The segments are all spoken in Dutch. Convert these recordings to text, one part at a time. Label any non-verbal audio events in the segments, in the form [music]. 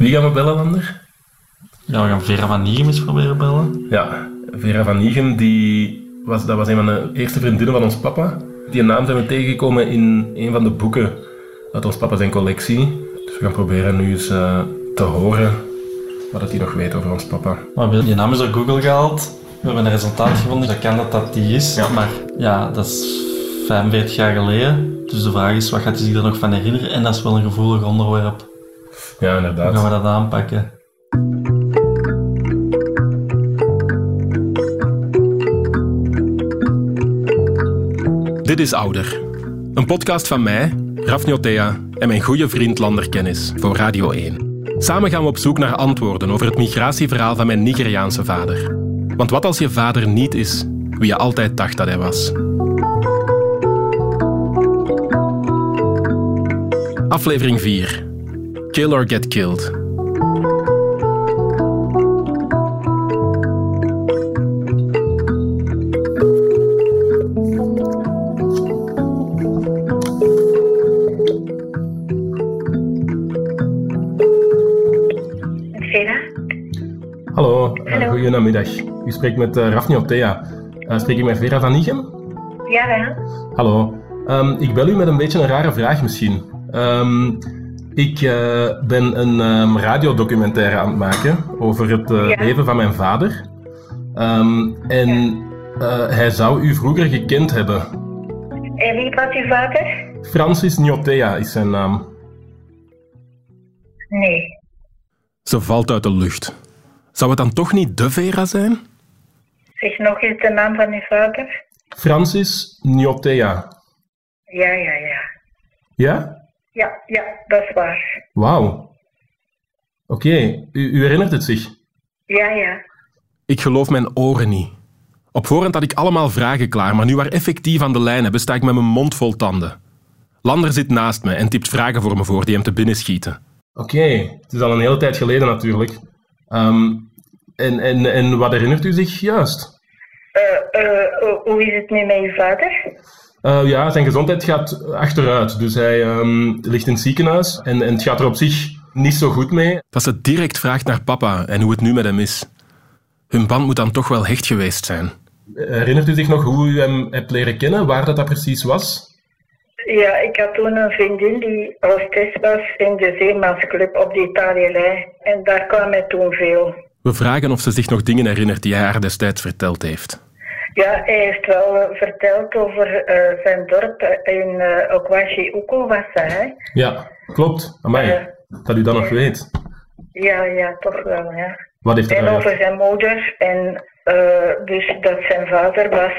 Wie gaan we bellen, Lander? Ja, we gaan Vera van Nierem eens proberen bellen. Ja, Vera van Nigem, die was, dat was een van de eerste vriendinnen van ons papa. Die naam zijn we tegengekomen in een van de boeken uit ons papa zijn collectie. Dus we gaan proberen nu eens eh, te horen wat hij nog weet over ons papa. Maar je naam is door Google gehaald. We hebben een resultaat gevonden. Dat kan dat dat die is. Ja. Maar ja, dat is 45 jaar geleden. Dus de vraag is, wat gaat hij zich er nog van herinneren? En dat is wel een gevoelig onderwerp. Ja, Hoe inderdaad. gaan we dat aanpakken? Dit is Ouder. Een podcast van mij, Rafni Otea en mijn goede vriend Lander Kennis voor Radio 1. Samen gaan we op zoek naar antwoorden over het migratieverhaal van mijn Nigeriaanse vader. Want wat als je vader niet is wie je altijd dacht dat hij was? Aflevering 4. Kill or Get Killed. Vera? Hallo, uh, Hallo. goedemiddag. U spreekt met uh, Rafni Otea. Uh, spreek ik met Vera van Nigem? Ja, wel. Hallo. Ehm, ik bel u met een beetje een rare vraag misschien. Ehm, ik eh, ben een ehm, radiodocumentaire aan het maken over het eh, Ja. leven van mijn vader. Ehm, en eh, hij zou u vroeger gekend hebben. En wie was uw vader? Francis Niotea is zijn naam. Nee. Ze valt uit de lucht. Zou het dan toch niet de Vera zijn? Zeg nog eens de naam van uw vader. Francis Niotea. Ja, ja, ja. Ja? Ja, ja, dat is waar. Wauw. Oké, u, u herinnert het zich? Ja, ja. Ik geloof mijn oren niet. Op voorhand had ik allemaal vragen klaar, maar nu we haar effectief aan de lijn hebben, sta ik met mijn mond vol tanden. Lander zit naast me en typt vragen voor me voor die hem te binnen schieten. Oké, het is al een hele tijd geleden natuurlijk. Ehm, en, en, en wat herinnert u zich juist? Eh, eh, hoe- hoe is het nu met uw vader? Eh, ja, zijn gezondheid gaat achteruit. Dus hij ehm, ligt in het ziekenhuis en, en het gaat er op zich niet zo goed mee. Dat ze direct vraagt naar papa en hoe het nu met hem is. Hun band moet dan toch wel hecht geweest zijn. Herinnert u zich nog hoe u hem hebt leren kennen, waar dat, dat precies was? Ja, ik had toen een vriendin die hostess was in de Zeemansclub op de Italië-lijn. En daar kwam hij toen veel. We vragen of ze zich nog dingen herinnert die hij haar destijds verteld heeft. Ja, hij heeft wel eh, verteld over eh, zijn dorp eh, in uh, Okwashi Uko was hij. hè? Ja, klopt. Amai, Ja. dat u dat nog weet. Ja, ja, toch wel, ja. Wat heeft En over zijn moeder. En dus dat zijn vader was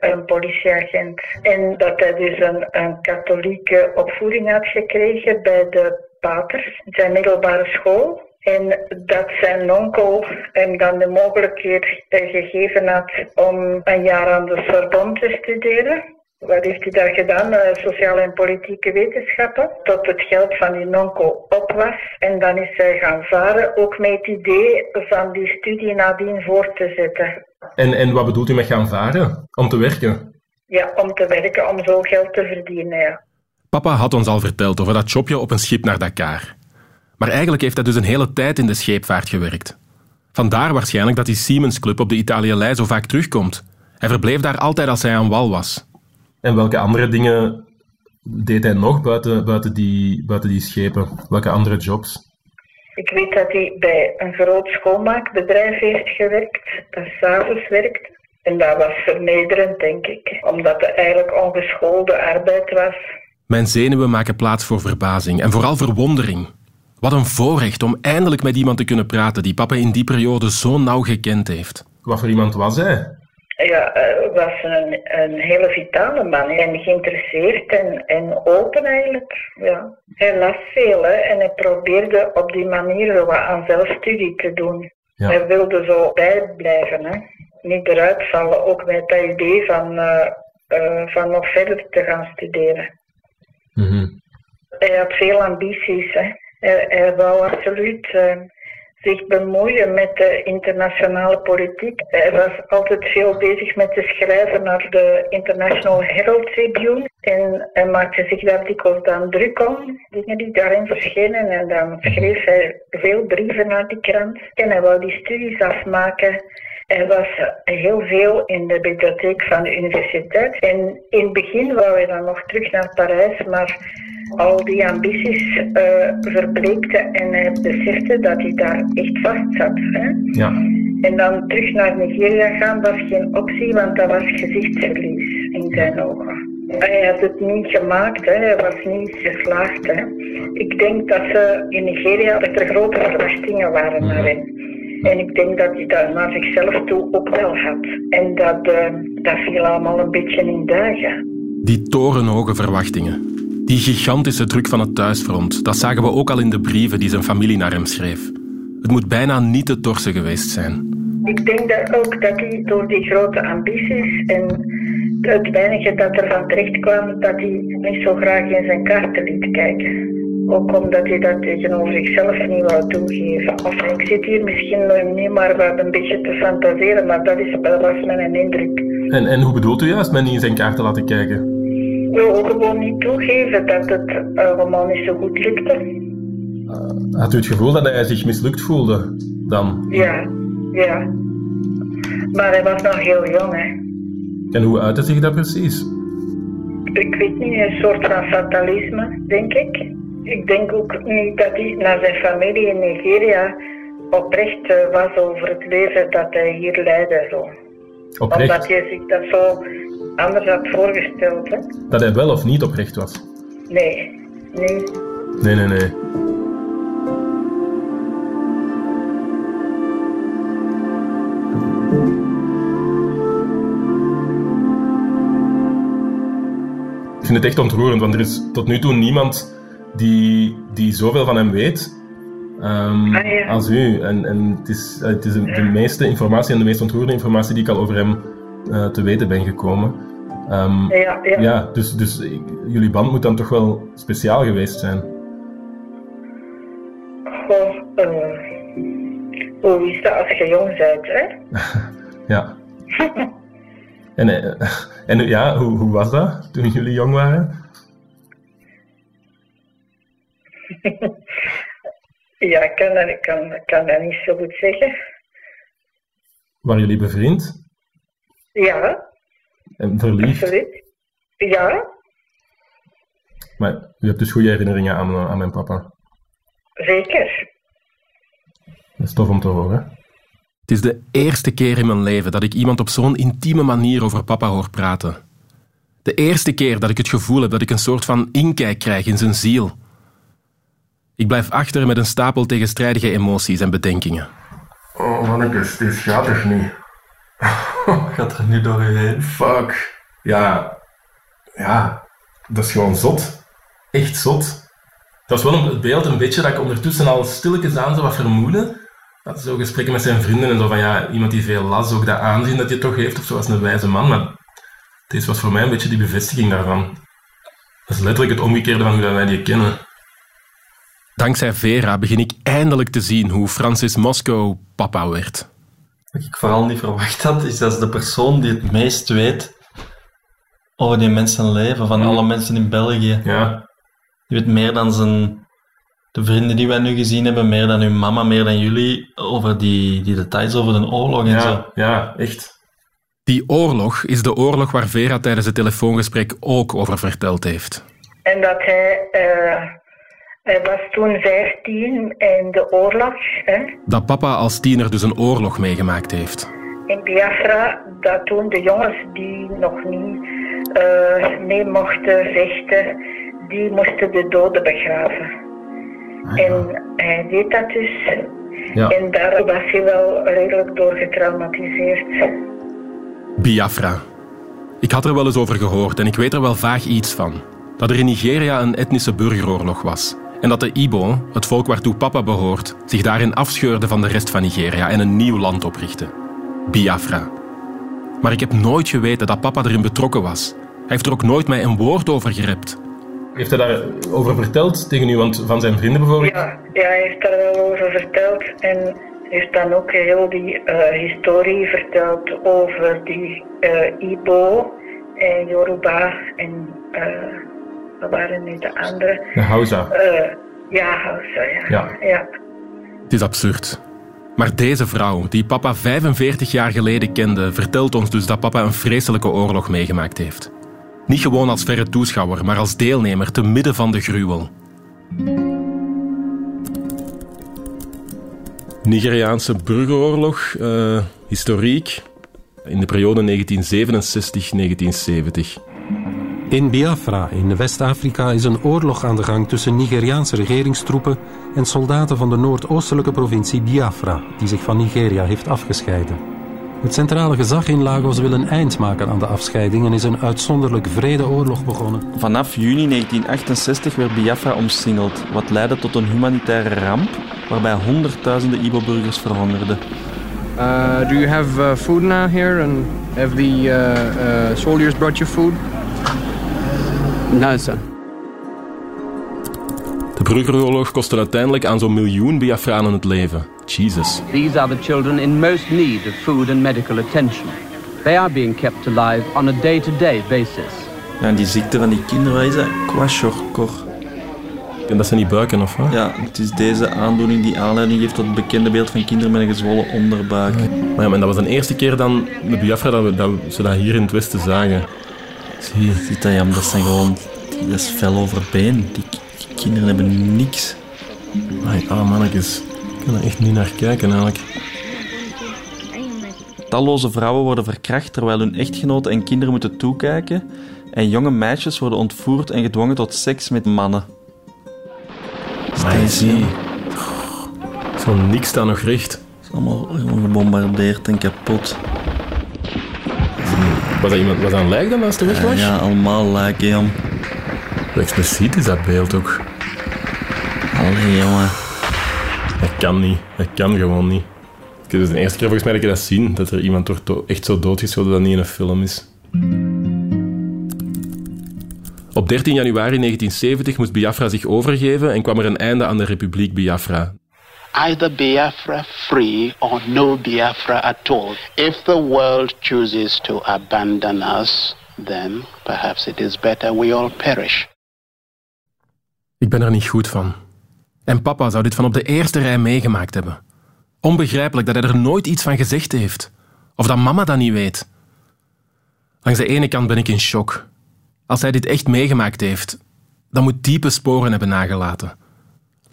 een politieagent. En dat hij dus een, een katholieke opvoeding had gekregen bij de paters, zijn middelbare school. En dat zijn onkel hem dan de mogelijkheid eh, gegeven had om een jaar aan de Sorbonne te studeren. Wat heeft hij daar gedaan? Eh, sociale en politieke wetenschappen. Tot het geld van die onkel op was. En dan is hij gaan varen, ook met het idee van die studie nadien voor te zetten. En, en wat bedoelt u met gaan varen? Om te werken? Ja, om te werken, om zo geld te verdienen, ja. Papa had ons al verteld over dat jobje op een schip naar Dakar. Maar eigenlijk heeft hij dus een hele tijd in de scheepvaart gewerkt. Vandaar waarschijnlijk dat die Siemens Club op de Italië zo vaak terugkomt. Hij verbleef daar altijd als hij aan wal was. En welke andere dingen deed hij nog buiten, buiten, die, buiten die schepen? Welke andere jobs? Ik weet dat hij bij een groot schoonmaakbedrijf heeft gewerkt, dat s'avonds werkte. En dat was vernederend, denk ik, omdat het eigenlijk ongeschoolde arbeid was. Mijn zenuwen maken plaats voor verbazing en vooral verwondering. Wat een voorrecht om eindelijk met iemand te kunnen praten die papa in die periode zo nauw gekend heeft. Wat voor iemand was hij? Ja, hij was een, een hele vitale man en geïnteresseerd en, en open eigenlijk. Ja. Hij las veel hè, en hij probeerde op die manier zo wat aan zelfstudie te doen. Ja. Hij wilde zo bijblijven, hè. niet eruit vallen, ook met dat idee van, eh, eh, van nog verder te gaan studeren. Mhm. Hij had veel ambities. Hè. Hij, hij wou absoluut eh, zich bemoeien met de internationale politiek. Hij was altijd veel bezig met te schrijven naar de International Herald Tribune. En hij maakte zich daar dikwijls dan druk om, dingen die daarin verschenen. En dan schreef hij veel brieven naar die krant. En hij wou die studies afmaken. Hij was heel veel in de bibliotheek van de universiteit. En in het begin wou hij dan nog terug naar Parijs, maar al die ambities uh, verbleekten en hij besefte dat hij daar echt vast zat. Hè? Ja. En dan terug naar Nigeria gaan was geen optie, want dat was gezichtsverlies in zijn ogen. Hij had het niet gemaakt, hè. hij was niet geslaagd. Hè. Ik denk dat ze in Nigeria dat er grote verwachtingen waren naar hem. En ik denk dat hij dat naar zichzelf toe ook wel had. En dat, uh, dat viel allemaal een beetje in duigen. Die torenhoge verwachtingen. Die gigantische druk van het thuisfront, dat zagen we ook al in de brieven die zijn familie naar hem schreef. Het moet bijna niet te torsen geweest zijn. Ik denk dat ook dat hij door die grote ambities en het weinige dat er van terecht kwam, dat hij niet zo graag in zijn kaarten liet kijken. Ook omdat hij dat tegenover zichzelf niet wou toegeven. Of ik zit hier misschien nu maar wat een beetje te fantaseren, maar dat, is, dat was mijn indruk. En, en hoe bedoelt u juist met niet in zijn kaarten laten kijken? Wil gewoon niet toegeven dat het allemaal niet zo goed lukte. Uh, had u het gevoel dat hij zich mislukt voelde dan? Ja, ja. Maar hij was nog heel jong, hè. En hoe uitte zich dat precies? Ik weet niet, een soort van fatalisme, denk ik. Ik denk ook niet dat hij naar zijn familie in Nigeria oprecht eh, was over het leven dat hij hier leidde. Zo. Oprecht? Omdat hij zich dat zo anders had voorgesteld. Hè? Dat hij wel of niet oprecht was? Nee, nee. Nee, nee, nee. Ik vind het echt ontroerend, want er is tot nu toe niemand die, die zoveel van hem weet um, ah, ja. als u. En, en het is, het is de meeste informatie en de meest ontroerende informatie die ik al over hem uh, te weten ben gekomen. Um, ja, ja. ja, dus, dus jullie band moet dan toch wel speciaal geweest zijn? Goh, uh, hoe is dat als je jong bent, hè? [laughs] ja. [laughs] en, uh, [laughs] en ja, hoe, hoe was dat toen jullie jong waren? ja, ik kan dat, ik kan, kan dat niet zo goed zeggen. Waren jullie bevriend? Ja. En verliefd? Absoluut. Ja. Maar u hebt dus goede herinneringen aan, aan mijn papa? Zeker. Dat is tof om te horen. Het is de eerste keer in mijn leven dat ik iemand op zo'n intieme manier over papa hoor praten. De eerste keer dat ik het gevoel heb dat ik een soort van inkijk krijg in zijn ziel. Ik blijf achter met een stapel tegenstrijdige emoties en bedenkingen. Oh, mannetjes, dit gaat toch niet? [laughs] Gaat er nu door je heen? Fuck. Ja, ja, dat is gewoon zot. Echt zot. Dat was wel het beeld een beetje dat ik ondertussen al stilletjes aan zou wat vermoeden. Dat zo gesprekken met zijn vrienden en zo van ja, iemand die veel las, ook dat aanzien dat je toch heeft, of zo als een wijze man. Maar deze was voor mij een beetje die bevestiging daarvan. Dat is letterlijk het omgekeerde van hoe wij die kennen. Dankzij Vera begin ik eindelijk te zien hoe Francis Moscow papa werd. Wat ik vooral niet verwacht had, is dat de persoon die het meest weet over die mensen leven, van alle mensen in België. Ja. Die weet meer dan zijn, de vrienden die wij nu gezien hebben, meer dan uw mama, meer dan jullie, over die, die details over de oorlog en ja, zo. Ja, echt. Die oorlog is de oorlog waar Vera tijdens het telefoongesprek ook over verteld heeft. En dat hij uh, hij was toen 15 in de oorlog. Hè? Dat papa als tiener dus een oorlog meegemaakt heeft. In Biafra, dat toen de jongens die nog niet uh, mee mochten vechten, die moesten de doden begraven. Ah, en hij deed dat dus. Ja. En daar was hij wel redelijk door getraumatiseerd. Biafra. Ik had er wel eens over gehoord en ik weet er wel vaag iets van. Dat er in Nigeria een etnische burgeroorlog was. En dat de Ibo, het volk waartoe papa behoort, zich daarin afscheurde van de rest van Nigeria en een nieuw land oprichtte. Biafra. Maar ik heb nooit geweten dat papa erin betrokken was. Hij heeft er ook nooit mij een woord over gerept. Heeft hij daarover verteld tegen u, want van zijn vrienden bijvoorbeeld? Ja, ja, hij heeft daar wel over verteld en heeft dan ook heel die eh, historie verteld over die uh, Ibo en Yoruba en uh, waren nu de andere? De Hausa. ja, Hausa, ja. ja. ja. Het is absurd. Maar deze vrouw, die papa 45 jaar geleden kende, vertelt ons dus dat papa een vreselijke oorlog meegemaakt heeft. Niet gewoon als verre toeschouwer, maar als deelnemer te midden van de gruwel. Nigeriaanse burgeroorlog, uh, historiek, in de periode 1967-1970. In Biafra in West-Afrika is een oorlog aan de gang tussen Nigeriaanse regeringstroepen en soldaten van de noordoostelijke provincie Biafra, die zich van Nigeria heeft afgescheiden. Het centrale gezag in Lagos wil een eind maken aan de afscheiding en is een uitzonderlijk vredeoorlog begonnen. Vanaf juni 1968 werd Biafra omsingeld, wat leidde tot een humanitaire ramp waarbij honderdduizenden Ibo-burgers verhongerden. Uh, do you have uh, food now here and have the uh, uh soldiers brought you food? Sir. De burgeroorlog kostte uiteindelijk aan zo'n miljoen Biafranen het leven. Jesus. These are the children in most need of food and medical attention. They are being kept alive on a day-to-day basis. Ja, en die ziekte van die kinderen, wat is dat? Kwashiorkor. En dat zijn die buiken, of wat? Ja, het is deze aandoening die aanleiding geeft tot het bekende beeld van kinderen met een gezwollen onderbuik. Maar ja, maar dat was de eerste keer dan de Biafra dat, we, dat ze dat hier in het Westen zagen. Zie, ziet dat, zijn gewoon... Dat is fel over been. Die, kinderen hebben niks. Ai, ah, mannetjes. Ik kan er echt niet naar kijken, eigenlijk. Talloze vrouwen worden verkracht terwijl hun echtgenoten en kinderen moeten toekijken. En jonge meisjes worden ontvoerd en gedwongen tot seks met mannen. zie. Zo niks staat nog recht. Het is allemaal gebombardeerd en kapot. Was dat, iemand, was dat een lijk dan als de weg was? Ja, allemaal lijken, jong. Hoe expliciet is dat beeld ook? Allee, jongen. Dat kan niet. Dat kan gewoon niet. Het is de eerste keer volgens mij dat ik dat zie, dat er iemand wordt echt zo doodgeschoten dat niet in een film is. Op 13 januari 1970 moest Biafra zich overgeven en kwam er een einde aan de Republiek Biafra. Either Biafra free or no Biafra at all. If the world chooses to abandon us, then perhaps it is better we all perish. Ik ben er niet goed van. En papa zou dit van op de eerste rij meegemaakt hebben. Onbegrijpelijk dat hij er nooit iets van gezegd heeft. Of dat mama dat niet weet. Langs de ene kant ben ik in shock. Als hij dit echt meegemaakt heeft, dan moet diepe sporen hebben nagelaten.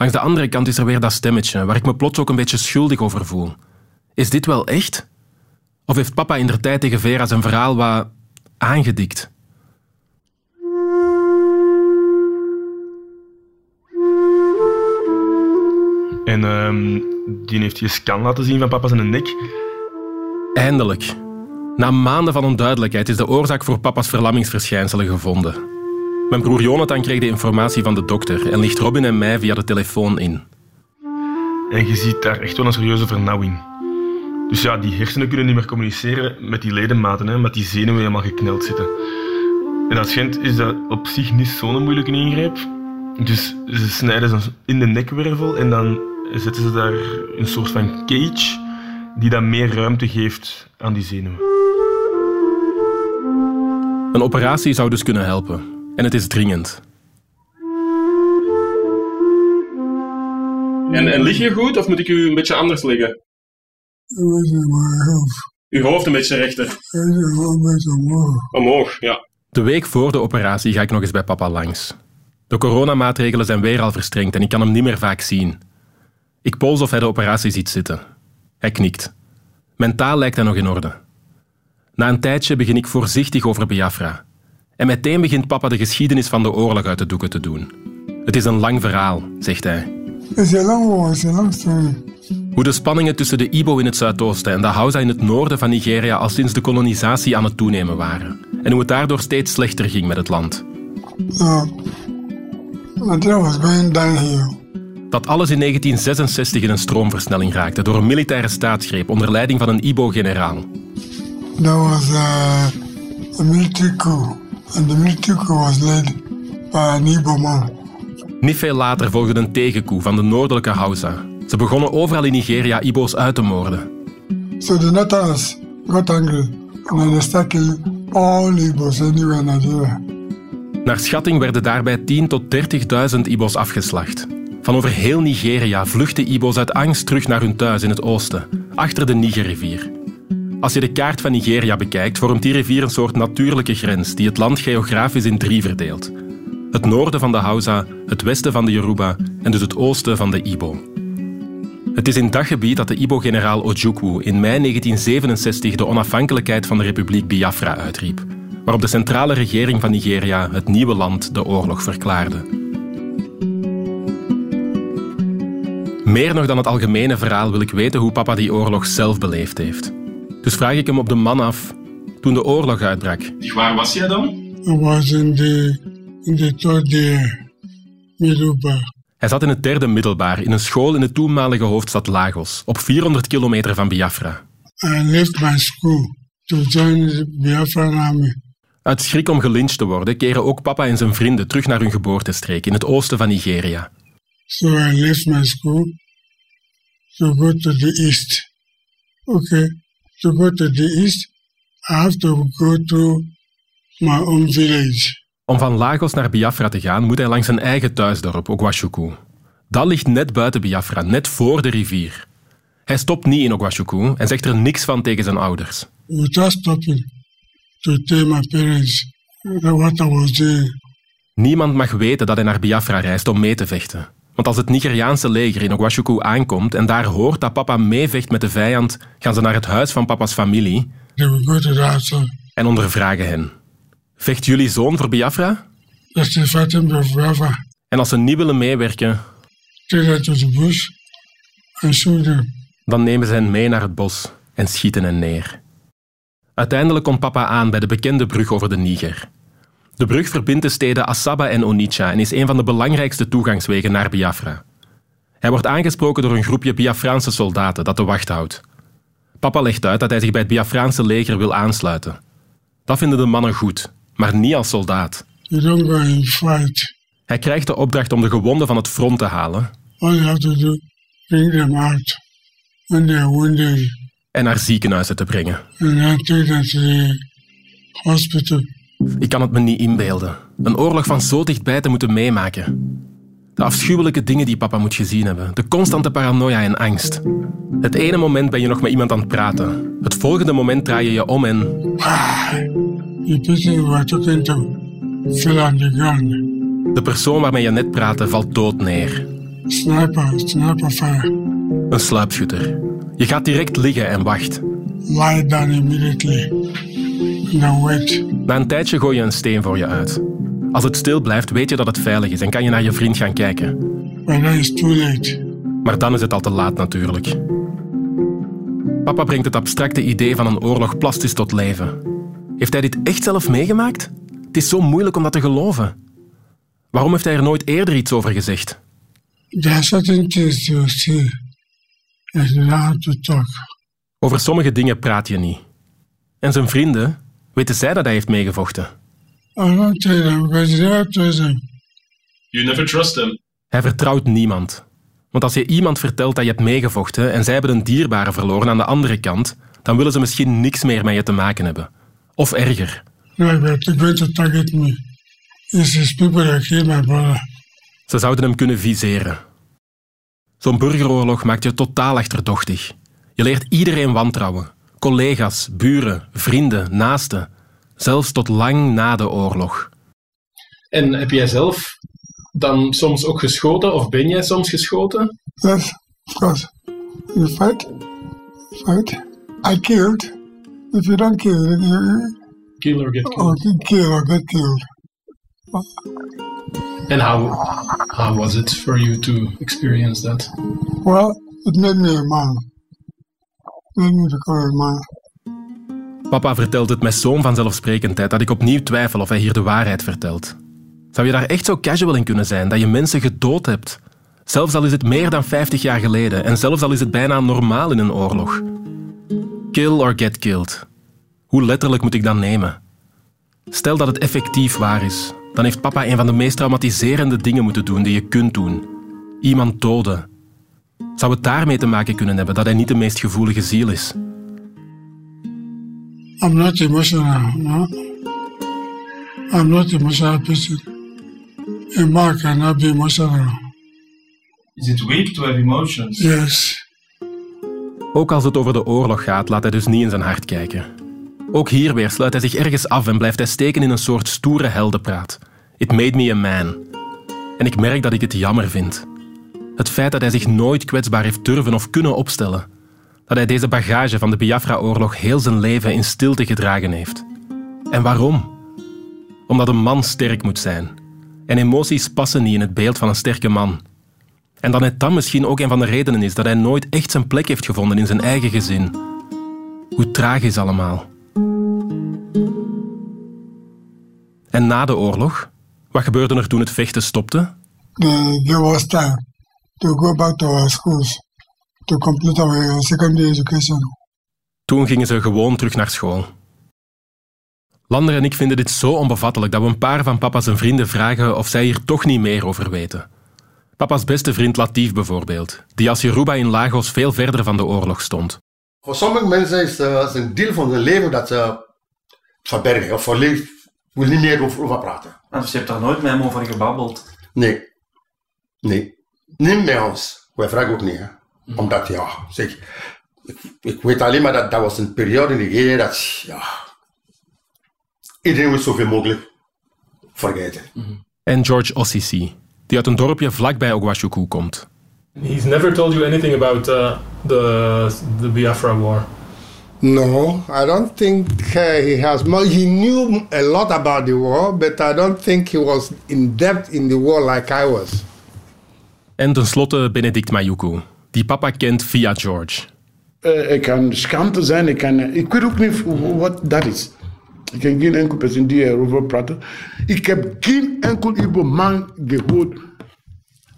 Langs de andere kant is er weer dat stemmetje waar ik me plots ook een beetje schuldig over voel. Is dit wel echt? Of heeft papa in der tijd tegen Vera zijn verhaal wat aangedikt? En um, die heeft je scan laten zien van papa zijn nek. Eindelijk. Na maanden van onduidelijkheid is de oorzaak voor papa's verlammingsverschijnselen gevonden. Mijn broer Jonathan kreeg de informatie van de dokter en ligt Robin en mij via de telefoon in. En je ziet daar echt wel een serieuze vernauwing. Dus ja, die hersenen kunnen niet meer communiceren met die ledematen, hè, met die zenuwen helemaal gekneld zitten. En als Gent is dat op zich niet zo'n moeilijke ingreep. Dus ze snijden ze in de nekwervel en dan zetten ze daar een soort van cage die dan meer ruimte geeft aan die zenuwen. Een operatie zou dus kunnen helpen. En het is dringend. En, en lig je goed of moet ik u een beetje anders liggen? Uw hoofd een beetje rechter. Omhoog, ja. De week voor de operatie ga ik nog eens bij papa langs. De coronamaatregelen zijn weer al verstrengd en ik kan hem niet meer vaak zien. Ik pols of hij de operatie ziet zitten. Hij knikt. Mentaal lijkt hij nog in orde. Na een tijdje begin ik voorzichtig over Biafra. En meteen begint papa de geschiedenis van de oorlog uit de doeken te doen. Het is een lang verhaal, zegt hij. Het is een lang het is een lang story. Hoe de spanningen tussen de Ibo in het zuidoosten en de Hausa in het noorden van Nigeria al sinds de kolonisatie aan het toenemen waren. En hoe het daardoor steeds slechter ging met het land. Ja, was going downhill. Dat alles in 1966 in een stroomversnelling raakte door een militaire staatsgreep onder leiding van een Ibo-generaal. Dat was uh, military coup. The military coup was led by an Igbo man. Niet veel later volgde een tegenkoe van de noordelijke Hausa. Ze begonnen overal in Nigeria Ibo's uit te moorden. So the Northerners got angry and they start killing all Igbos anywhere in Nigeria. Naar schatting werden daarbij 10 tot 30.000 Ibo's afgeslacht. Van over heel Nigeria vluchtten Ibo's uit angst terug naar hun thuis in het oosten, achter de Nigerrivier. Als je de kaart van Nigeria bekijkt, vormt die rivier een soort natuurlijke grens die het land geografisch in drie verdeelt. Het noorden van de Hausa, het westen van de Yoruba en dus het oosten van de Ibo. Het is in dat gebied dat de Ibo-generaal Ojukwu in mei 1967 de onafhankelijkheid van de Republiek Biafra uitriep, waarop de centrale regering van Nigeria het nieuwe land de oorlog verklaarde. Meer nog dan het algemene verhaal wil ik weten hoe papa die oorlog zelf beleefd heeft. Dus vraag ik hem op de man af toen de oorlog uitbrak. Waar was jij dan? I was in the in the third year, Middlebar. Hij zat in het derde middelbaar in een school in de toenmalige hoofdstad Lagos, op 400 kilometer van Biafra. I left my school to join the Biafran army. Uit schrik om gelyncht te worden, keren ook papa en zijn vrienden terug naar hun geboortestreek in het oosten van Nigeria. So I left my school to go to the east. Okay, to go to the east, I have to go to my own village. Om van Lagos naar Biafra te gaan, moet hij langs zijn eigen thuisdorp, Ogwashuku. Dat ligt net buiten Biafra, net voor de rivier. Hij stopt niet in Ogwashuku en zegt er niks van tegen zijn ouders. Without stopping to tell my parents what I was doing. Niemand mag weten dat hij naar Biafra reist om mee te vechten. Want als het Nigeriaanse leger in Ogwashuku aankomt en daar hoort dat papa meevecht met de vijand, gaan ze naar het huis van papa's familie en ondervragen hen. Vecht jullie zoon voor Biafra? Biafra. En als ze niet willen meewerken, dan nemen ze hen mee naar het bos en schieten hen neer. Uiteindelijk komt papa aan bij de bekende brug over de Niger. De brug verbindt de steden Asaba en Onitsha en is een van de belangrijkste toegangswegen naar Biafra. Hij wordt aangesproken door een groepje Biafraanse soldaten dat de wacht houdt. Papa legt uit dat hij zich bij het Biafraanse leger wil aansluiten. Dat vinden de mannen goed, maar niet als soldaat. You don't go and fight. Hij krijgt de opdracht om de gewonden van het front te halen All you have to do, bring them out when they are wounded en naar ziekenhuizen te brengen. and then take them to the hospital. Ik kan het me niet inbeelden. Een oorlog van zo dichtbij te moeten meemaken. De afschuwelijke dingen die papa moet gezien hebben. De constante paranoia en angst. Het ene moment ben je nog met iemand aan het praten. Het volgende moment draai je je om en... Ground. De persoon waarmee je net praatte valt dood neer. Sniper, sniper fire. Een sluipschutter. Je gaat direct liggen en wacht. Lie down immediately then wait. Na een tijdje gooi je een steen voor je uit. Als het stil blijft, weet je dat het veilig is en kan je naar je vriend gaan kijken. Too late. Maar dan is het al te laat natuurlijk. Papa brengt het abstracte idee van een oorlog plastisch tot leven. Heeft hij dit echt zelf meegemaakt? Het is zo moeilijk om dat te geloven. Waarom heeft hij er nooit eerder iets over gezegd? Certain things you see that you don't have to talk. Over sommige dingen praat je niet. En zijn vrienden, weten zij dat hij heeft meegevochten? I don't tell them because you never trust. You never trust them. Hij vertrouwt niemand. Want als je iemand vertelt dat je hebt meegevochten en zij hebben een dierbare verloren aan de andere kant, dan willen ze misschien niks meer met je te maken hebben. Of erger. No, but they're going to target me. It's these people that killed my brother. Ze zouden hem kunnen viseren. Zo'n burgeroorlog maakt je totaal achterdochtig. Je leert iedereen wantrouwen. Collega's, buren, vrienden, naasten. Zelfs tot lang na de oorlog. En heb jij zelf dan soms ook geschoten, of ben jij soms geschoten? Yes, of course. You fight, fight. I killed. If you don't kill, you, Kill or get killed. get killed or get killed. And how, how was it for you to experience that? Well, it made me a man. Man. Papa vertelt het met zo'n vanzelfsprekendheid dat ik opnieuw twijfel of hij hier de waarheid vertelt. Zou je daar echt zo casual in kunnen zijn dat je mensen gedood hebt? Zelfs al is het meer dan 50 jaar geleden en zelfs al is het bijna normaal in een oorlog. Kill or get killed. Hoe letterlijk moet ik dat nemen? Stel dat het effectief waar is. dan heeft papa een van de meest traumatiserende dingen moeten doen die je kunt doen. Iemand doden. Zou het daarmee te maken kunnen hebben dat hij niet de meest gevoelige ziel is? I'm not emotional. No? I'm not emotional person. A man cannot be emotional. Is it weak to have emotions? Yes. Ook als het over de oorlog gaat, laat hij dus niet in zijn hart kijken. Ook hier weer sluit hij zich ergens af en blijft hij steken in een soort stoere heldenpraat. It made me a man. En ik merk dat ik het jammer vind. Het feit dat hij zich nooit kwetsbaar heeft durven of kunnen opstellen. Dat hij deze bagage van de Biafra-oorlog heel zijn leven in stilte gedragen heeft. En waarom? Omdat een man sterk moet zijn. En emoties passen niet in het beeld van een sterke man. En dat het dan misschien ook een van de redenen is dat hij nooit echt zijn plek heeft gevonden in zijn eigen gezin. Hoe tragisch allemaal. En na de oorlog? Wat gebeurde er toen het vechten stopte? Was time to go back to our schools to complete our secondary education. Toen gingen ze gewoon terug naar school. Lander en ik vinden dit zo onbevattelijk dat we een paar van papa's en vrienden vragen of zij hier toch niet meer over weten. Papa's beste vriend Latif bijvoorbeeld, die als Yoruba in Lagos veel verder van de oorlog stond. Voor sommige mensen is eh, het een deel van hun leven dat ze verbergen of verleefd, wil niet meer over, over praten. Ah, dus je hebt daar nooit met hem over gebabbeld? Nee, nee, niet met ons. Wij vragen ook niet, hè. omdat ja, zeg, ik, ik weet alleen maar dat dat was een periode in Nigeria dat ja, iedereen wil zoveel mogelijk vergeten. En George Ossisi, die uit een dorpje vlakbij Ogwashuku komt. He's never told you anything about uh, the the Biafra War. No, I don't think uh, he has much. He knew a lot about the war, but I don't think he was in depth in the war like I was. En tenslotte Benedict Mayuku, die papa kent via George. Eh, ik kan schaamte zijn, ik, kan, ik weet ook niet wat dat is. Ik ken geen enkel persoon die erover praat. Ik heb geen enkel Igbo man gehoord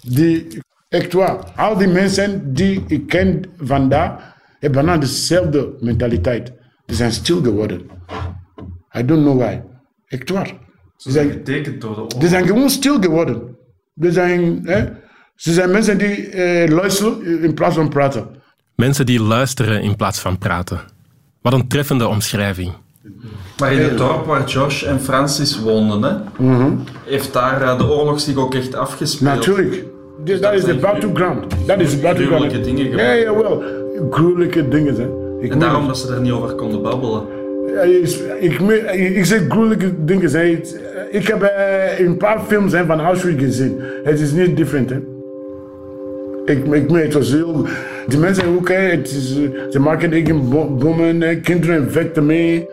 die, echt waar, al die mensen die ik ken vandaag, hebben nou dezelfde mentaliteit. Die zijn stil geworden. I don't know why. Echt waar. Ze zijn getekend door de oorlog. Die zijn gewoon stil geworden. Die zijn, hè? Ze zijn mensen die eh, luisteren in plaats van praten. Mensen die luisteren in plaats van praten. Wat een treffende omschrijving. Maar in het dorp waar Josh en Francis woonden, hè, Mhm. heeft daar eh, de oorlog zich ook echt afgespeeld. Natuurlijk. Dus dat is de battleground. Dat is de battleground. gruwelijke dingen Ja, jawel. Gruwelijke dingen, hè. Ik En daarom dat ze er niet over konden babbelen. Ja, ik, ik zeg gruwelijke dingen. Hè. Ik heb eh, een paar films hè, van Auschwitz gezien. Het is niet different, hè. Ik, ik het was heel... Die mensen ook, hè, het is, eh, ze maken eigen bo- bommen, kinderen vechten mee.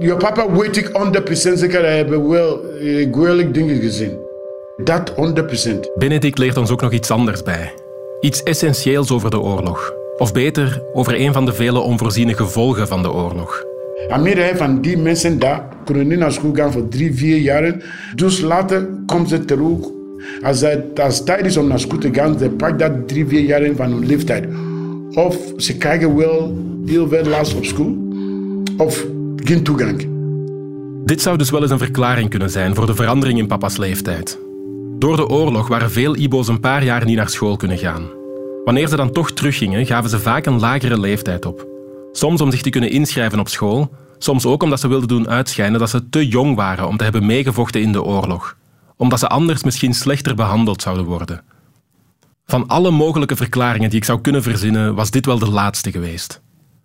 Je papa weet ik 100% zeker, hij wel eh, gruwelijke dingen gezien. Dat 100%. Benedict leert ons ook nog iets anders bij. Iets essentieels over de oorlog. Of beter, over een van de vele onvoorziene gevolgen van de oorlog. En meerdere van die mensen daar kunnen niet naar school gaan voor drie, vier jaren. Dus later komen ze terug. Als het tijd is om naar school te gaan, ze pakken dat drie, vier jaren van hun leeftijd. Of ze krijgen wel heel veel last op school, of geen toegang. Dit zou dus wel eens een verklaring kunnen zijn voor de verandering in papa's leeftijd. Door de oorlog waren veel Ibo's een paar jaar niet naar school kunnen gaan. Wanneer ze dan toch teruggingen, gaven ze vaak een lagere leeftijd op. Soms om zich te kunnen inschrijven op school, soms ook omdat ze wilden doen uitschijnen dat ze te jong waren om te hebben meegevochten in de oorlog. Omdat ze anders misschien slechter behandeld zouden worden. Van alle mogelijke verklaringen die ik zou kunnen verzinnen, was dit wel de laatste geweest.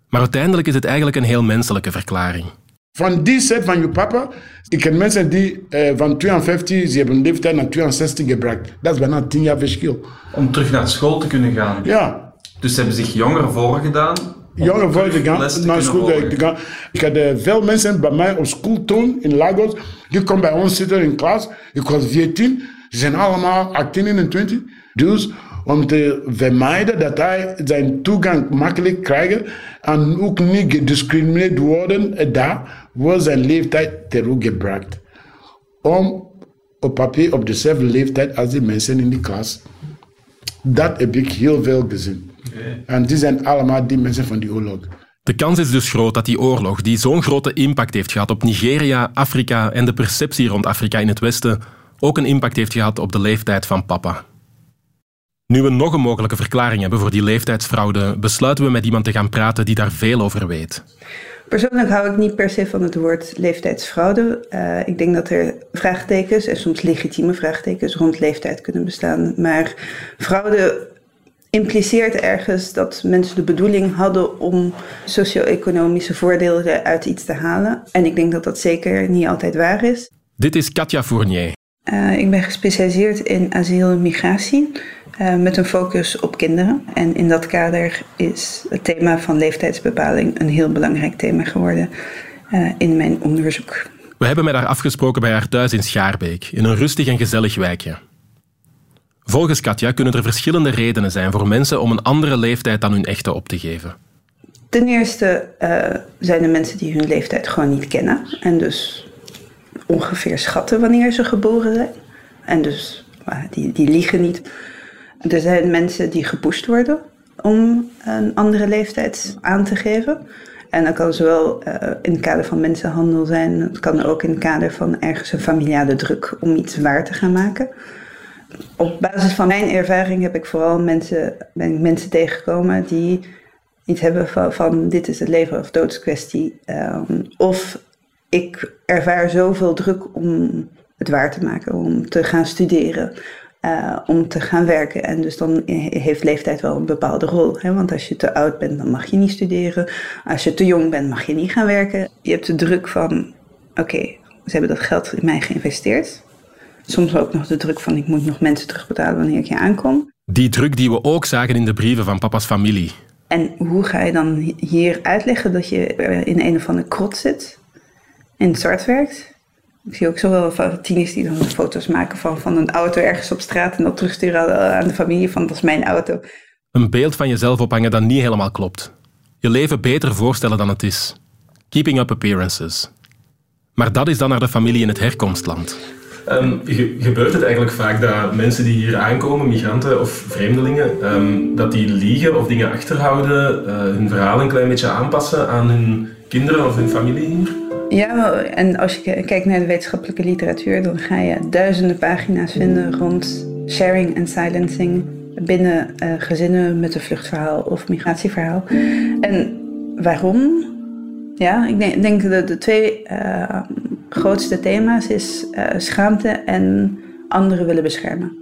Maar uiteindelijk is het eigenlijk een heel menselijke verklaring. Van die set van je papa, ik ken mensen die eh, van 52, ze hebben een leeftijd naar 62 gebracht. Dat is bijna 10 jaar verschil. Om terug naar school te kunnen gaan. Ja. Dus ze hebben zich jonger voorgedaan. Jongen voor terug te gaan, les te naar school volgen. te gaan. Ik had eh, veel mensen bij mij op school toen in Lagos. Die komen bij ons zitten in klas. Ik was 14. Ze zijn allemaal 18 en 20. Dus om te vermijden dat hij zijn toegang makkelijk krijgt en ook niet gediscrimineerd worden, eh, daar wordt zijn leeftijd teruggebracht. Om op papier op dezelfde leeftijd als die mensen in die klas. Dat heb ik heel veel gezien. En die zijn allemaal die mensen van die oorlog. De kans is dus groot dat die oorlog, die zo'n grote impact heeft gehad op Nigeria, Afrika en de perceptie rond Afrika in het Westen, ook een impact heeft gehad op de leeftijd van papa. Nu we nog een mogelijke verklaring hebben voor die leeftijdsfraude, besluiten we met iemand te gaan praten die daar veel over weet. Persoonlijk hou ik niet per se van het woord leeftijdsfraude. Uh, ik denk dat er vraagtekens en soms legitieme vraagtekens rond leeftijd kunnen bestaan. Maar fraude impliceert ergens dat mensen de bedoeling hadden om socio-economische voordelen uit iets te halen. En ik denk dat dat zeker niet altijd waar is. Dit is Katja Fournier. Uh, ik ben gespecialiseerd in asiel en migratie. Uh, met een focus op kinderen. En in dat kader is het thema van leeftijdsbepaling een heel belangrijk thema geworden uh, in mijn onderzoek. We hebben met haar afgesproken bij haar thuis in Schaarbeek, in een rustig en gezellig wijkje. Volgens Katja kunnen er verschillende redenen zijn voor mensen om een andere leeftijd dan hun echte op te geven. Ten eerste uh, zijn er mensen die hun leeftijd gewoon niet kennen en dus ongeveer schatten wanneer ze geboren zijn. En dus die, die liegen niet. Er zijn mensen die gepusht worden om een andere leeftijd aan te geven. En dat kan zowel uh, in het kader van mensenhandel zijn, het kan ook in het kader van ergens een familiale druk om iets waar te gaan maken. Op basis van mijn ervaring heb ik vooral mensen, ben mensen tegengekomen die iets hebben van, van dit is het leven of doodskwestie. Um, of ik ervaar zoveel druk om het waar te maken, om te gaan studeren, uh, om te gaan werken. En dus dan heeft leeftijd wel een bepaalde rol. Hè? Want als je te oud bent, dan mag je niet studeren. Als je te jong bent, mag je niet gaan werken. Je hebt de druk van, oké, ze hebben dat geld in mij geïnvesteerd. Soms ook nog de druk van, ik moet nog mensen terugbetalen wanneer ik hier aankom. Die druk die we ook zagen in de brieven van papa's familie. En hoe ga je dan hier uitleggen dat je in een of andere krot zit, het zwart werkt, ik zie ook zoveel tieners die dan foto's maken van, van een auto ergens op straat en dat terugsturen aan de familie van dat is mijn auto. Een beeld van jezelf ophangen dat niet helemaal klopt. Je leven beter voorstellen dan het is. Keeping up appearances. Maar dat is dan naar de familie in het herkomstland. Ge gebeurt het eigenlijk vaak dat mensen die hier aankomen, migranten of vreemdelingen, um, dat die liegen of dingen achterhouden, uh, hun verhaal een klein beetje aanpassen aan hun kinderen of hun familie hier? Ja, en als je kijkt naar de wetenschappelijke literatuur, dan ga je duizenden pagina's vinden rond sharing en silencing binnen uh, gezinnen met een vluchtverhaal of migratieverhaal. En waarom? Ja, ik denk, denk de, twee uh, grootste thema's is uh, schaamte en anderen willen beschermen.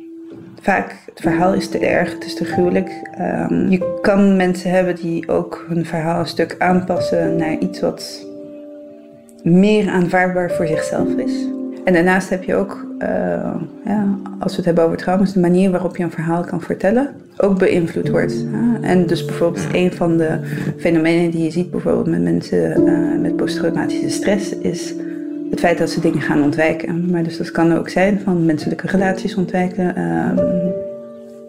Vaak, het verhaal is te erg, het is te gruwelijk. Um, je kan mensen hebben die ook hun verhaal een stuk aanpassen naar iets wat meer aanvaardbaar voor zichzelf is. En daarnaast heb je ook, uh, ja, als we het hebben over trauma's, de manier waarop je een verhaal kan vertellen ook beïnvloed wordt. En dus bijvoorbeeld een van de fenomenen die je ziet bijvoorbeeld met mensen uh, met posttraumatische stress is het feit dat ze dingen gaan ontwijken. Maar dus dat kan ook zijn van menselijke relaties ontwijken. Uh,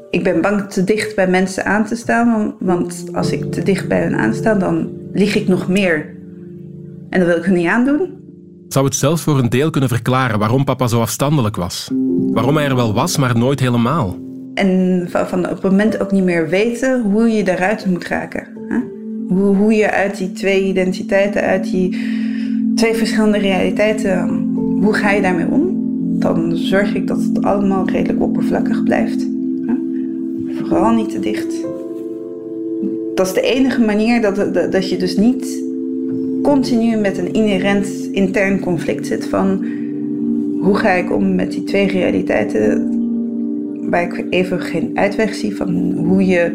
ik ben bang te dicht bij mensen aan te staan, want als ik te dicht bij hen aansta, dan lieg ik nog meer en dat wil ik er niet aandoen. Zou het zelfs voor een deel kunnen verklaren waarom papa zo afstandelijk was? Waarom hij er wel was, maar nooit helemaal? En van, op het moment ook niet meer weten hoe je daaruit moet raken. Hè? Hoe, hoe je uit die twee identiteiten, uit die twee verschillende realiteiten, hoe ga je daarmee om? Dan zorg ik dat het allemaal redelijk oppervlakkig blijft. Vooral niet te dicht. Dat is de enige manier dat, dat, dat je dus niet continu met een inherent intern conflict zit van hoe ga ik om met die twee realiteiten waar ik even geen uitweg zie van hoe je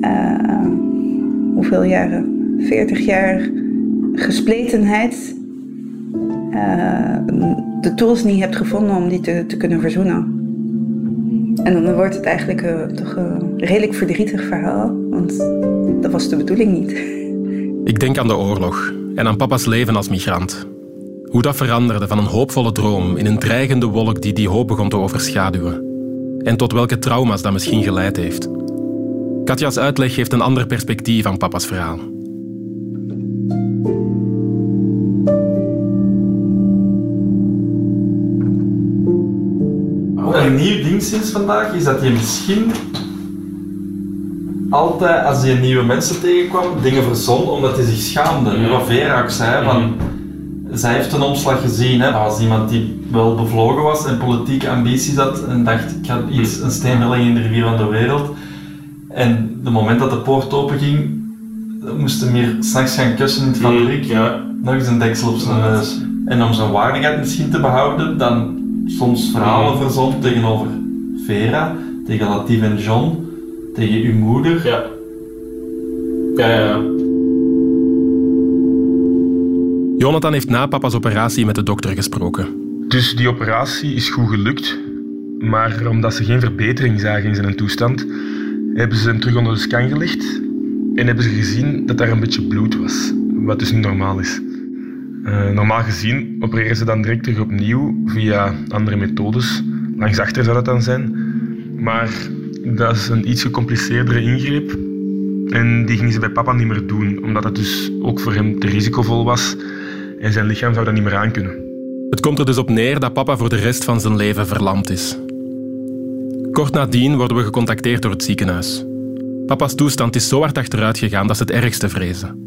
uh, hoeveel jaren 40 jaar gespletenheid uh, de tools niet hebt gevonden om die te, te kunnen verzoenen. En dan wordt het eigenlijk uh, toch een redelijk verdrietig verhaal, want dat was de bedoeling niet. [laughs] Ik denk aan de oorlog en aan papa's leven als migrant. Hoe dat veranderde van een hoopvolle droom in een dreigende wolk die die hoop begon te overschaduwen. En tot welke trauma's dat misschien geleid heeft. Katja's uitleg geeft een ander perspectief aan papa's verhaal. Een nieuw ding sinds vandaag is dat je misschien altijd, als hij nieuwe mensen tegenkwam, dingen verzon omdat hij zich schaamde. Mhm. Wat Vera ook zei, van, zij heeft een omslag gezien. Hè. Dat was iemand die wel bevlogen was en politieke ambities had en dacht, ik ga iets, een steen in de rivier van de wereld. En de moment dat de poort open ging, moest hij hier s'nachts gaan kussen in het fabriek. Nog eens een deksel op zijn neus. En om zijn waardigheid misschien te behouden, dan soms verhalen verzond tegenover Vera, tegen Latif en John, tegen uw moeder. Ja. Ja, ja, ja. Jonathan heeft na papa's operatie met de dokter gesproken. Dus die operatie is goed gelukt. Maar omdat ze geen verbetering zagen in zijn toestand, hebben ze hem terug onder de scan gelegd en hebben ze gezien dat daar een beetje bloed was. Wat dus niet normaal is. Eh, normaal gezien opereren ze dan direct opnieuw via andere methodes. Langs achter zou dat dan zijn. Maar dat is een iets gecompliceerdere ingreep. En die gingen ze bij papa niet meer doen, omdat dat dus ook voor hem te risicovol was. En zijn lichaam zou dat niet meer aankunnen. Het komt er dus op neer dat papa voor de rest van zijn leven verlamd is. Kort nadien worden we gecontacteerd door het ziekenhuis. Papa's toestand is zo hard achteruit gegaan dat ze het ergste vrezen.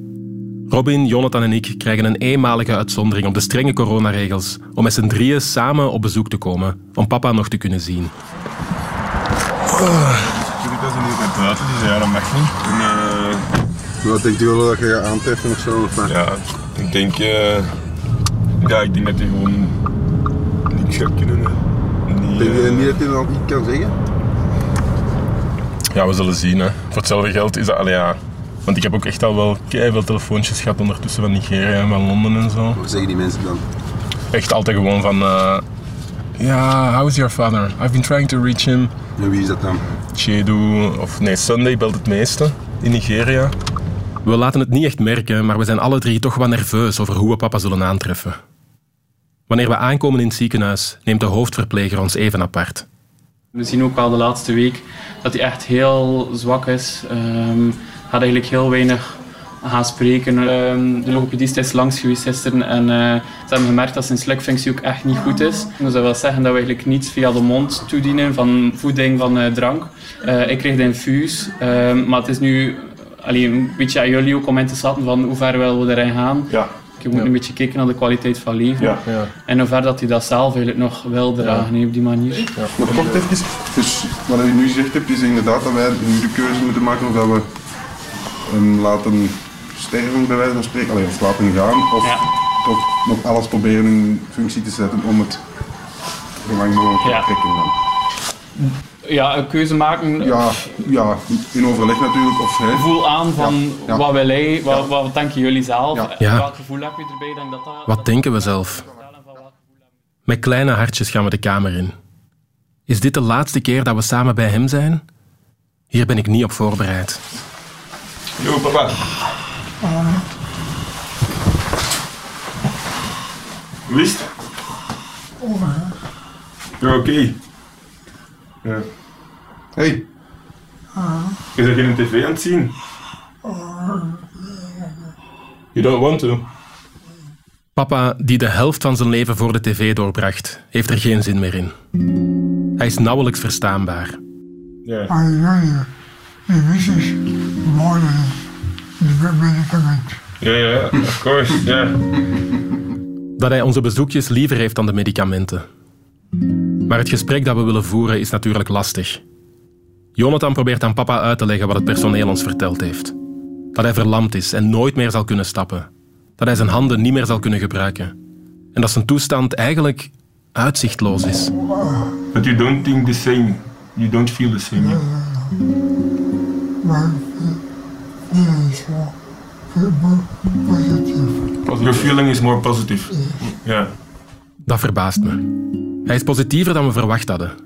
Robin, Jonathan en ik krijgen een eenmalige uitzondering op de strenge coronaregels om met z'n drieën samen op bezoek te komen om papa nog te kunnen zien. Ik dat ze niet naar buiten, dus ja, dat mag niet. En, eh, Wat denkt u wel dat je gaat aantreffen of zo? Of wat? ja, ik denk, eh, ja, ik denk dat hij gewoon niks gaat kunnen. Niet, Denk je eh, niet dat hij nog iets kan zeggen? Ja, we zullen zien. Hè. Voor hetzelfde geld is dat... Allee, ja. Want ik heb ook echt al wel veel telefoontjes gehad ondertussen van Nigeria en van Londen en zo. Wat zeggen die mensen dan? Echt altijd gewoon van... eh, ja, how is your father? I've been trying to reach him. En wie is dat dan? Chedu, of nee, Sunday belt het meeste in Nigeria. We laten het niet echt merken, maar we zijn alle drie toch wat nerveus over hoe we papa zullen aantreffen. Wanneer we aankomen in het ziekenhuis, neemt de hoofdverpleger ons even apart. We zien ook al de laatste week dat hij echt heel zwak is. Ehm had eigenlijk heel weinig gaan spreken. Ehm, de logopedist is langs geweest gisteren en eh, ze hebben gemerkt dat zijn slikfunctie ook echt niet goed is. Dus dat wil zeggen dat we eigenlijk niets via de mond toedienen van voeding, van eh, drank. Eh, ik kreeg de infuus, ehm, maar het is nu allee, een beetje aan jullie ook om in te schatten van hoe ver willen we erin gaan. Ja. Je moet een beetje kijken naar de kwaliteit van leven. Ja, ja. En hoe ver dat hij dat zelf eigenlijk nog wil dragen hè, op die manier. Maar kort even, dus wat je nu gezegd hebt, is inderdaad dat wij nu de keuze moeten maken of dat we hem laten sterven, bij wijze van spreken, alleen of laten gaan, of toch nog alles proberen in functie te zetten om het zo lang mogelijk te Ja. trekken dan. Ja, een keuze maken. Ja, ja, in overleg natuurlijk. Of, hè. Voel aan van Ja, ja. wat wil hij, wat, wat denken jullie zelf, Ja. welk gevoel heb je erbij? Denk dat dat Wat denken we zelf? Met kleine hartjes gaan we de kamer in. Is dit de laatste keer dat we samen bij hem zijn? Hier ben ik niet op voorbereid. Yo, papa. Hoe is het? Ja, oké. Ja. Hey. Is er geen tv aan het zien? You don't want to. Papa, die de helft van zijn leven voor de tv doorbracht, heeft er geen zin meer in. Hij is nauwelijks verstaanbaar. Ja. Is more than the medicament. Ja, ja, of course, ja. Dat hij onze bezoekjes liever heeft dan de medicamenten. Maar het gesprek dat we willen voeren is natuurlijk lastig. Jonathan probeert aan papa uit te leggen wat het personeel ons verteld heeft. Dat hij verlamd is en nooit meer zal kunnen stappen. Dat hij zijn handen niet meer zal kunnen gebruiken. En dat zijn toestand eigenlijk uitzichtloos is. But you don't think the same. You don't feel the same. yeah? Your feeling is more positive. Ja. Dat verbaast me. Hij is positiever dan we verwacht hadden. Hij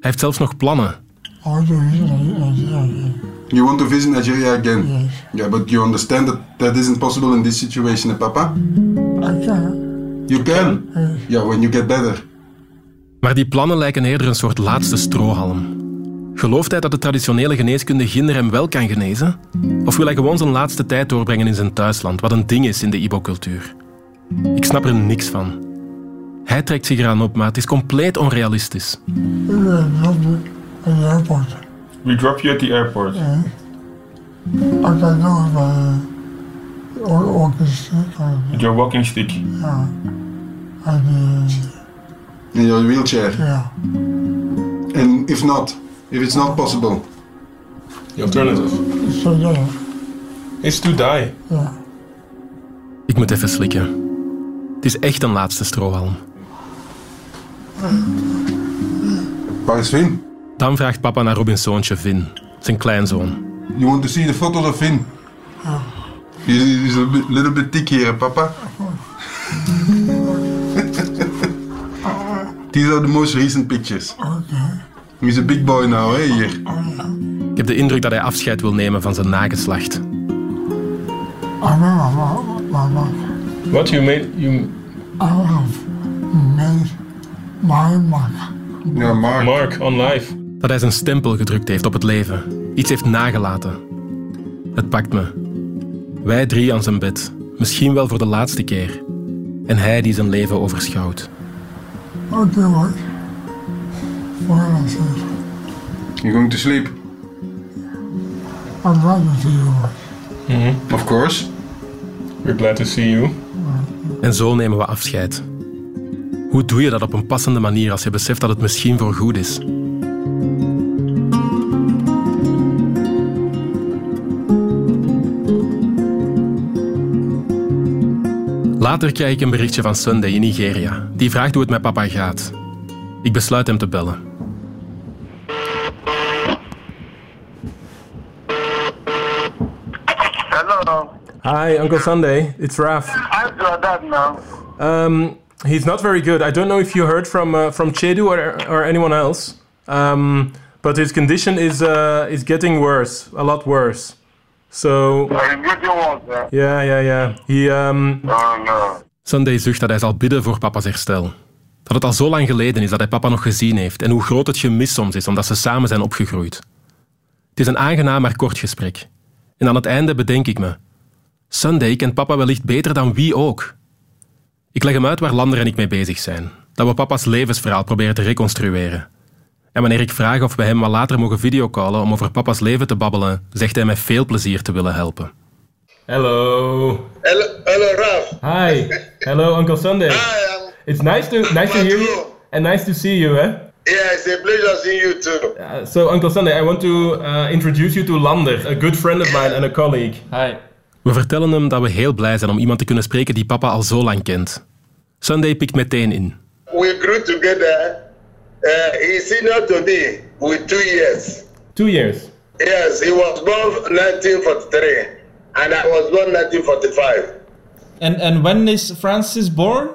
heeft zelfs nog plannen. All the reason You want to visit Nigeria again? Yeah, but you understand that that isn't possible in this situation, eh, Papa? I can. You can. Yeah, when you get better. Maar die plannen lijken eerder een soort laatste strohalm. Gelooft hij dat de traditionele geneeskunde ginder hem wel kan genezen? Of wil hij gewoon zijn laatste tijd doorbrengen in zijn thuisland, wat een ding is in de Ibo-cultuur? Ik snap er niks van. Hij trekt zich eraan op, maar het is compleet onrealistisch. We drop you at the airport. Uh, With your walking stick. yeah. And, uh, In your wheelchair. yeah. And if not, if it's not possible, The alternative So, yeah. is to die. Yeah. Ik moet even slikken. Het is echt een laatste strohalm. Waar is Finn? Dan vraagt papa naar Robins zoontje Vin, zijn kleinzoon. You want to see the photos of Finn? He's, he's a bit, little bit thick here, papa. [laughs] These are the most recent pictures. He's a big boy now, hè, hier. Ik heb de indruk dat hij afscheid wil nemen van zijn nageslacht. What you made you I have made my mark. Ja, Mark. Mark on life. Dat hij zijn stempel gedrukt heeft op het leven. Iets heeft nagelaten. Het pakt me. Wij drie aan zijn bed. Misschien wel voor de laatste keer. En hij die zijn leven overschouwt. Okay, I said. You're going to sleep? I'm glad to see you. Mhm. Of course. We're glad to see you. En zo nemen we afscheid. Hoe doe je dat op een passende manier als je beseft dat het misschien voor goed is? Later krijg ik een berichtje van Sunday in Nigeria. Die vraagt hoe het met papa gaat. Ik besluit hem te bellen. Hi, Uncle Sunday. It's Raf. How's your dad now? Um, he's not very good. I don't know if you heard from uh, from Chedu or, or anyone else, um, but his condition is uh, is getting worse, a lot worse. So yeah, yeah, yeah. He um, Oh no. Sunday zucht dat hij zal bidden voor papa's herstel. Dat het al zo lang geleden is dat hij papa nog gezien heeft en hoe groot het gemis soms is omdat ze samen zijn opgegroeid. Het is een aangenaam maar kort gesprek. En aan het einde bedenk ik me: Sunday kent papa wellicht beter dan wie ook. Ik leg hem uit waar Lander en ik mee bezig zijn. Dat we papa's levensverhaal proberen te reconstrueren. En wanneer ik vraag of we hem wat later mogen videocallen om over papa's leven te babbelen, zegt hij met veel plezier te willen helpen. hello. Hello, hello, Ralph. Hi. Hello, Uncle Sunday. It's nice to nice to hear you and nice to see you, eh? Yeah, it's a pleasure seeing you too. Uh, so, Uncle Sunday, I want to uh, introduce you to Lander, a good friend of mine and a colleague. Hi. We vertellen hem dat we heel blij zijn om iemand te kunnen spreken die papa al zo lang kent. Sunday pikt meteen in. We grew together. Uh, he's senior to me with two years. Two years. Yes, he was born 1943 and I was born 1945. And and when is Francis born?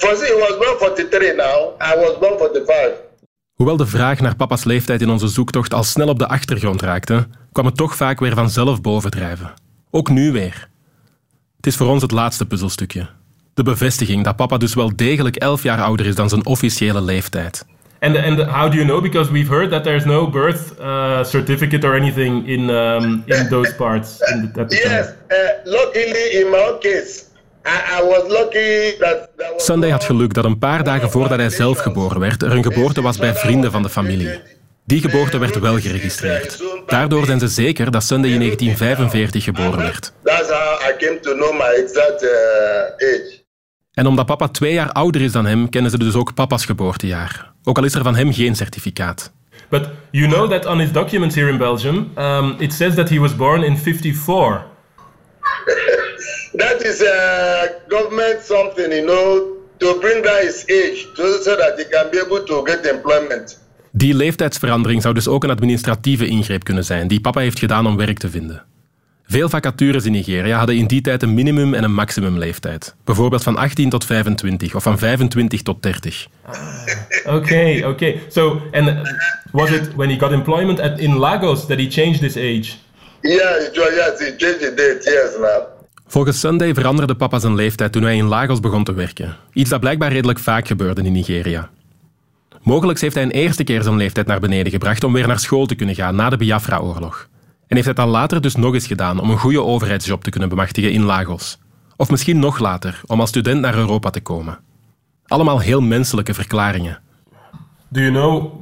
He was born 43 now. I was born 45. Hoewel de vraag naar papa's leeftijd in onze zoektocht al snel op de achtergrond raakte, kwam het toch vaak weer vanzelf bovendrijven. Ook nu weer. Het is voor ons het laatste puzzelstukje. De bevestiging dat papa dus wel degelijk elf jaar ouder is dan zijn officiële leeftijd. And and how do you know? Because we've heard that there's no birth uh, certificate or anything in um, in those parts. In the, Yes, uh, luckily in my case, I, I was lucky that there was Sunday had geluk dat een paar dagen voordat hij zelf geboren werd, er een geboorte was bij vrienden van de familie. Die geboorte werd wel geregistreerd. Daardoor zijn ze zeker dat Sunday in 1945 geboren werd. That's how I came to know my exact uh, age. En omdat papa twee jaar ouder is dan hem, kennen ze dus ook papa's geboortejaar. Ook al is er van hem geen certificaat. But you know that on his documents here in Belgium, um, it says that he was born in 54. [laughs] That is uh, government something, you know, to bring down his age so that he can be able to get employment. Die leeftijdsverandering zou dus ook een administratieve ingreep kunnen zijn, die papa heeft gedaan om werk te vinden. Veel vacatures in Nigeria hadden in die tijd een minimum- en een maximumleeftijd. Bijvoorbeeld van 18 tot 25 of van 25 tot 30. Okay, okay. So, and uh, was it when he got employment at, in Lagos that he changed his age? Yeah, yes, he changed the date, yes, now. Volgens Sunday veranderde papa zijn leeftijd toen hij in Lagos begon te werken. Iets dat blijkbaar redelijk vaak gebeurde in Nigeria. Mogelijk heeft hij een eerste keer zijn leeftijd naar beneden gebracht om weer naar school te kunnen gaan na de Biafra-oorlog. En heeft hij dat later dus nog eens gedaan om een goede overheidsjob te kunnen bemachtigen in Lagos. Of misschien nog later, om als student naar Europa te komen. Allemaal heel menselijke verklaringen. Do you know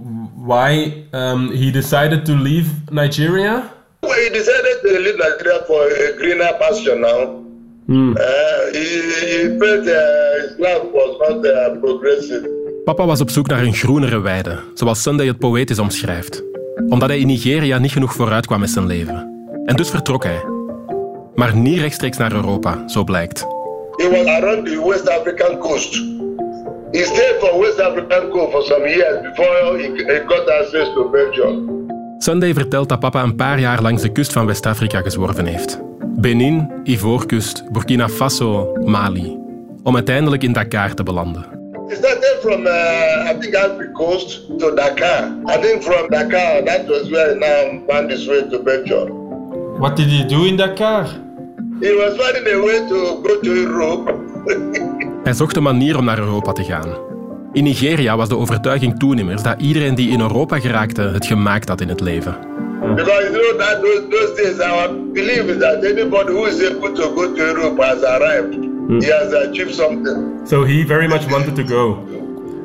why um, he decided to leave Nigeria? Well, he decided to leave Nigeria for a greener pasture now. Uh, he, he felt uh, his life was not uh, progressive. Papa was op zoek naar een groenere weide, zoals Sunday het poëtisch omschrijft. Omdat hij in Nigeria niet genoeg vooruit kwam met zijn leven. En dus vertrok hij. Maar niet rechtstreeks naar Europa, zo blijkt. He was around the West African coast. He stayed for West African coast for some years before he, he got access to Belgium. Sunday vertelt dat papa een paar jaar langs de kust van West-Afrika gezworven heeft. Benin, Ivoorkust, Burkina Faso, Mali. Om uiteindelijk in Dakar te belanden. He started from, uh, I think, Ivory Coast to Dakar. I think from Dakar, that was where he now found his way to Belgium. What did he do in Dakar? He was finding a way to go to Europe. [laughs] Hij zocht een manier om naar Europa te gaan. In Nigeria was de overtuiging toen immers dat iedereen die in Europa geraakte het gemaakt had in het leven. Because you know that those, those days our belief is that anybody who is able to go to Europe has arrived. He has achieved something. So he very much wanted to go.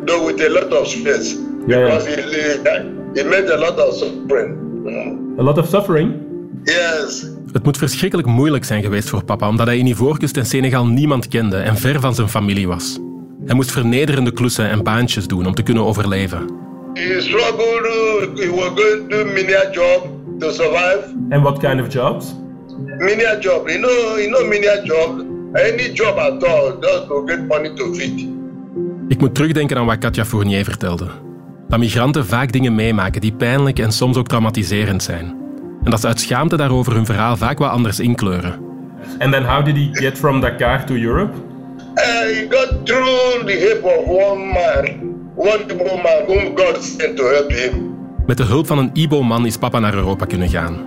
Though with a lot of stress. Yeah. Because he, he, he made a lot of suffering. A lot of suffering? Yes. Het moet verschrikkelijk moeilijk zijn geweest voor papa, omdat hij in Ivoorkust en Senegal niemand kende en ver van zijn familie was. Hij moest vernederende klussen en baantjes doen om te kunnen overleven. He struggled, he was going to do menial job to survive. And what kind of jobs? Menial job, you know, you know menial job. Any job at all, just to get money to feed. Ik moet terugdenken aan wat Katja Fournier vertelde. Dat migranten vaak dingen meemaken die pijnlijk en soms ook traumatiserend zijn. En dat ze uit schaamte daarover hun verhaal vaak wat anders inkleuren. And then how did he get from Dakar to Europe? Uh, he got through the help of one man, one woman whom God sent to help him. Met de hulp van een Ibo-man is papa naar Europa kunnen gaan.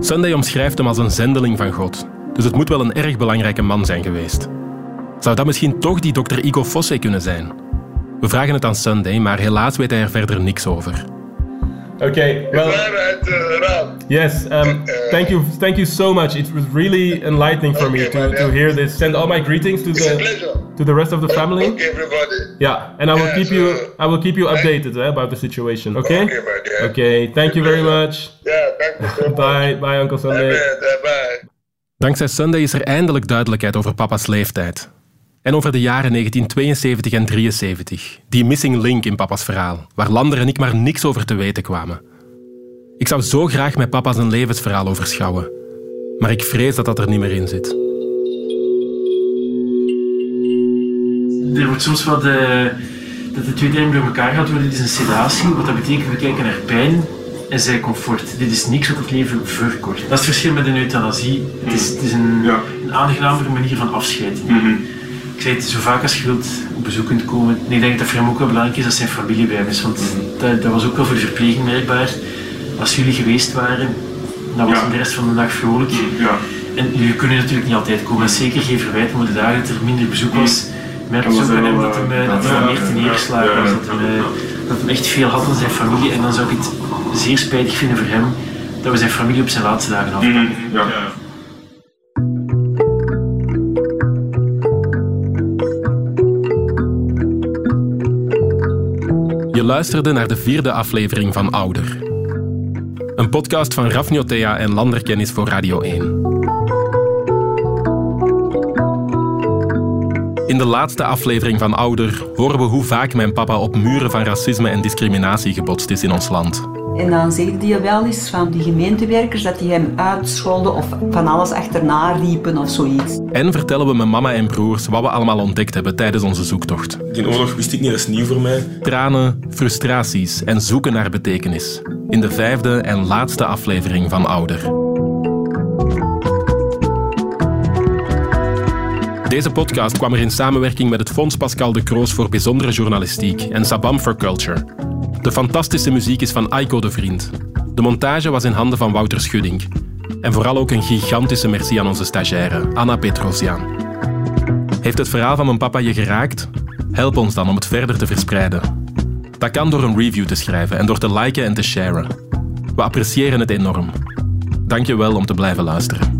Sunday omschrijft hem als een zendeling van God. Dus het moet wel een erg belangrijke man zijn geweest. Zou dat misschien toch die dokter Igo Fosse kunnen zijn? We vragen het aan Sunday, maar helaas weet hij er verder niks over. Okay, well, yes. Um, thank you, thank you so much. It was really enlightening for me to, to hear this. Send all my greetings to the to the rest of the family. Okay, everybody. Yeah, and I will keep you I will keep you updated eh, about the situation. Okay. Okay. Okay. Thank you very much. Yeah, thank you so much. Bye, bye, Uncle Sunday. Bye, bye. Dankzij Sunday is er eindelijk duidelijkheid over papa's leeftijd. En over de jaren 1972 en 73. Die missing link in papa's verhaal, waar Lander en ik maar niks over te weten kwamen. Ik zou zo graag met papa zijn levensverhaal overschouwen. Maar ik vrees dat dat er niet meer in zit. Er wordt soms wat de, dat de twee termen door elkaar gehaald worden. Is een sedatie, wat dat betekent we kijken naar pijn en zij comfort. Dit is niks wat het leven verkort. Dat is het verschil met een euthanasie. Het is, het is een, een aangenamere manier van afscheid. Ik zei het zo vaak als je wilt op bezoek kunt komen. En ik denk dat voor hem ook wel belangrijk is dat zijn familie bij hem is. Want dat, dat was ook wel voor de verpleging merkbaar. Als jullie geweest waren, dan was de rest van de dag vrolijk. En jullie kunnen natuurlijk niet altijd komen. En zeker geen verwijt, maar de dagen dat er minder bezoek was, merkte Dat ze ook aan hem dat hij eh, dat hij ja, meer ja, te ja, neergeslagen ja, was. ja, Dat eh, dat hij echt veel had aan zijn familie. En dan zou ik het zeer spijtig vinden voor hem dat we zijn familie op zijn laatste dagen afpakken. Ja. Je luisterde naar de vierde aflevering van Ouder. Een podcast van Rafnio Thea en Landerkennis voor Radio 1. In de laatste aflevering van Ouder horen we hoe vaak mijn papa op muren van racisme en discriminatie gebotst is in ons land. En dan zegt hij wel eens van die gemeentewerkers dat die hem uitscholden of van alles achterna riepen of zoiets. En vertellen we mijn mama en broers wat we allemaal ontdekt hebben tijdens onze zoektocht. Die oorlog wist ik niet, dat is nieuw voor mij. Tranen, frustraties en zoeken naar betekenis. In de vijfde en laatste aflevering van Ouder. Deze podcast kwam er in samenwerking met het Fonds Pascal de Kroos voor Bijzondere Journalistiek en Sabam for Culture. De fantastische muziek is van Aiko de Vriend. De montage was in handen van Wouter Schudding. En vooral ook een gigantische merci aan onze stagiaire, Anna Petrosian. Heeft het verhaal van mijn papa je geraakt? Help ons dan om het verder te verspreiden. Dat kan door een review te schrijven en door te liken en te sharen. We appreciëren het enorm. Dank je wel om te blijven luisteren.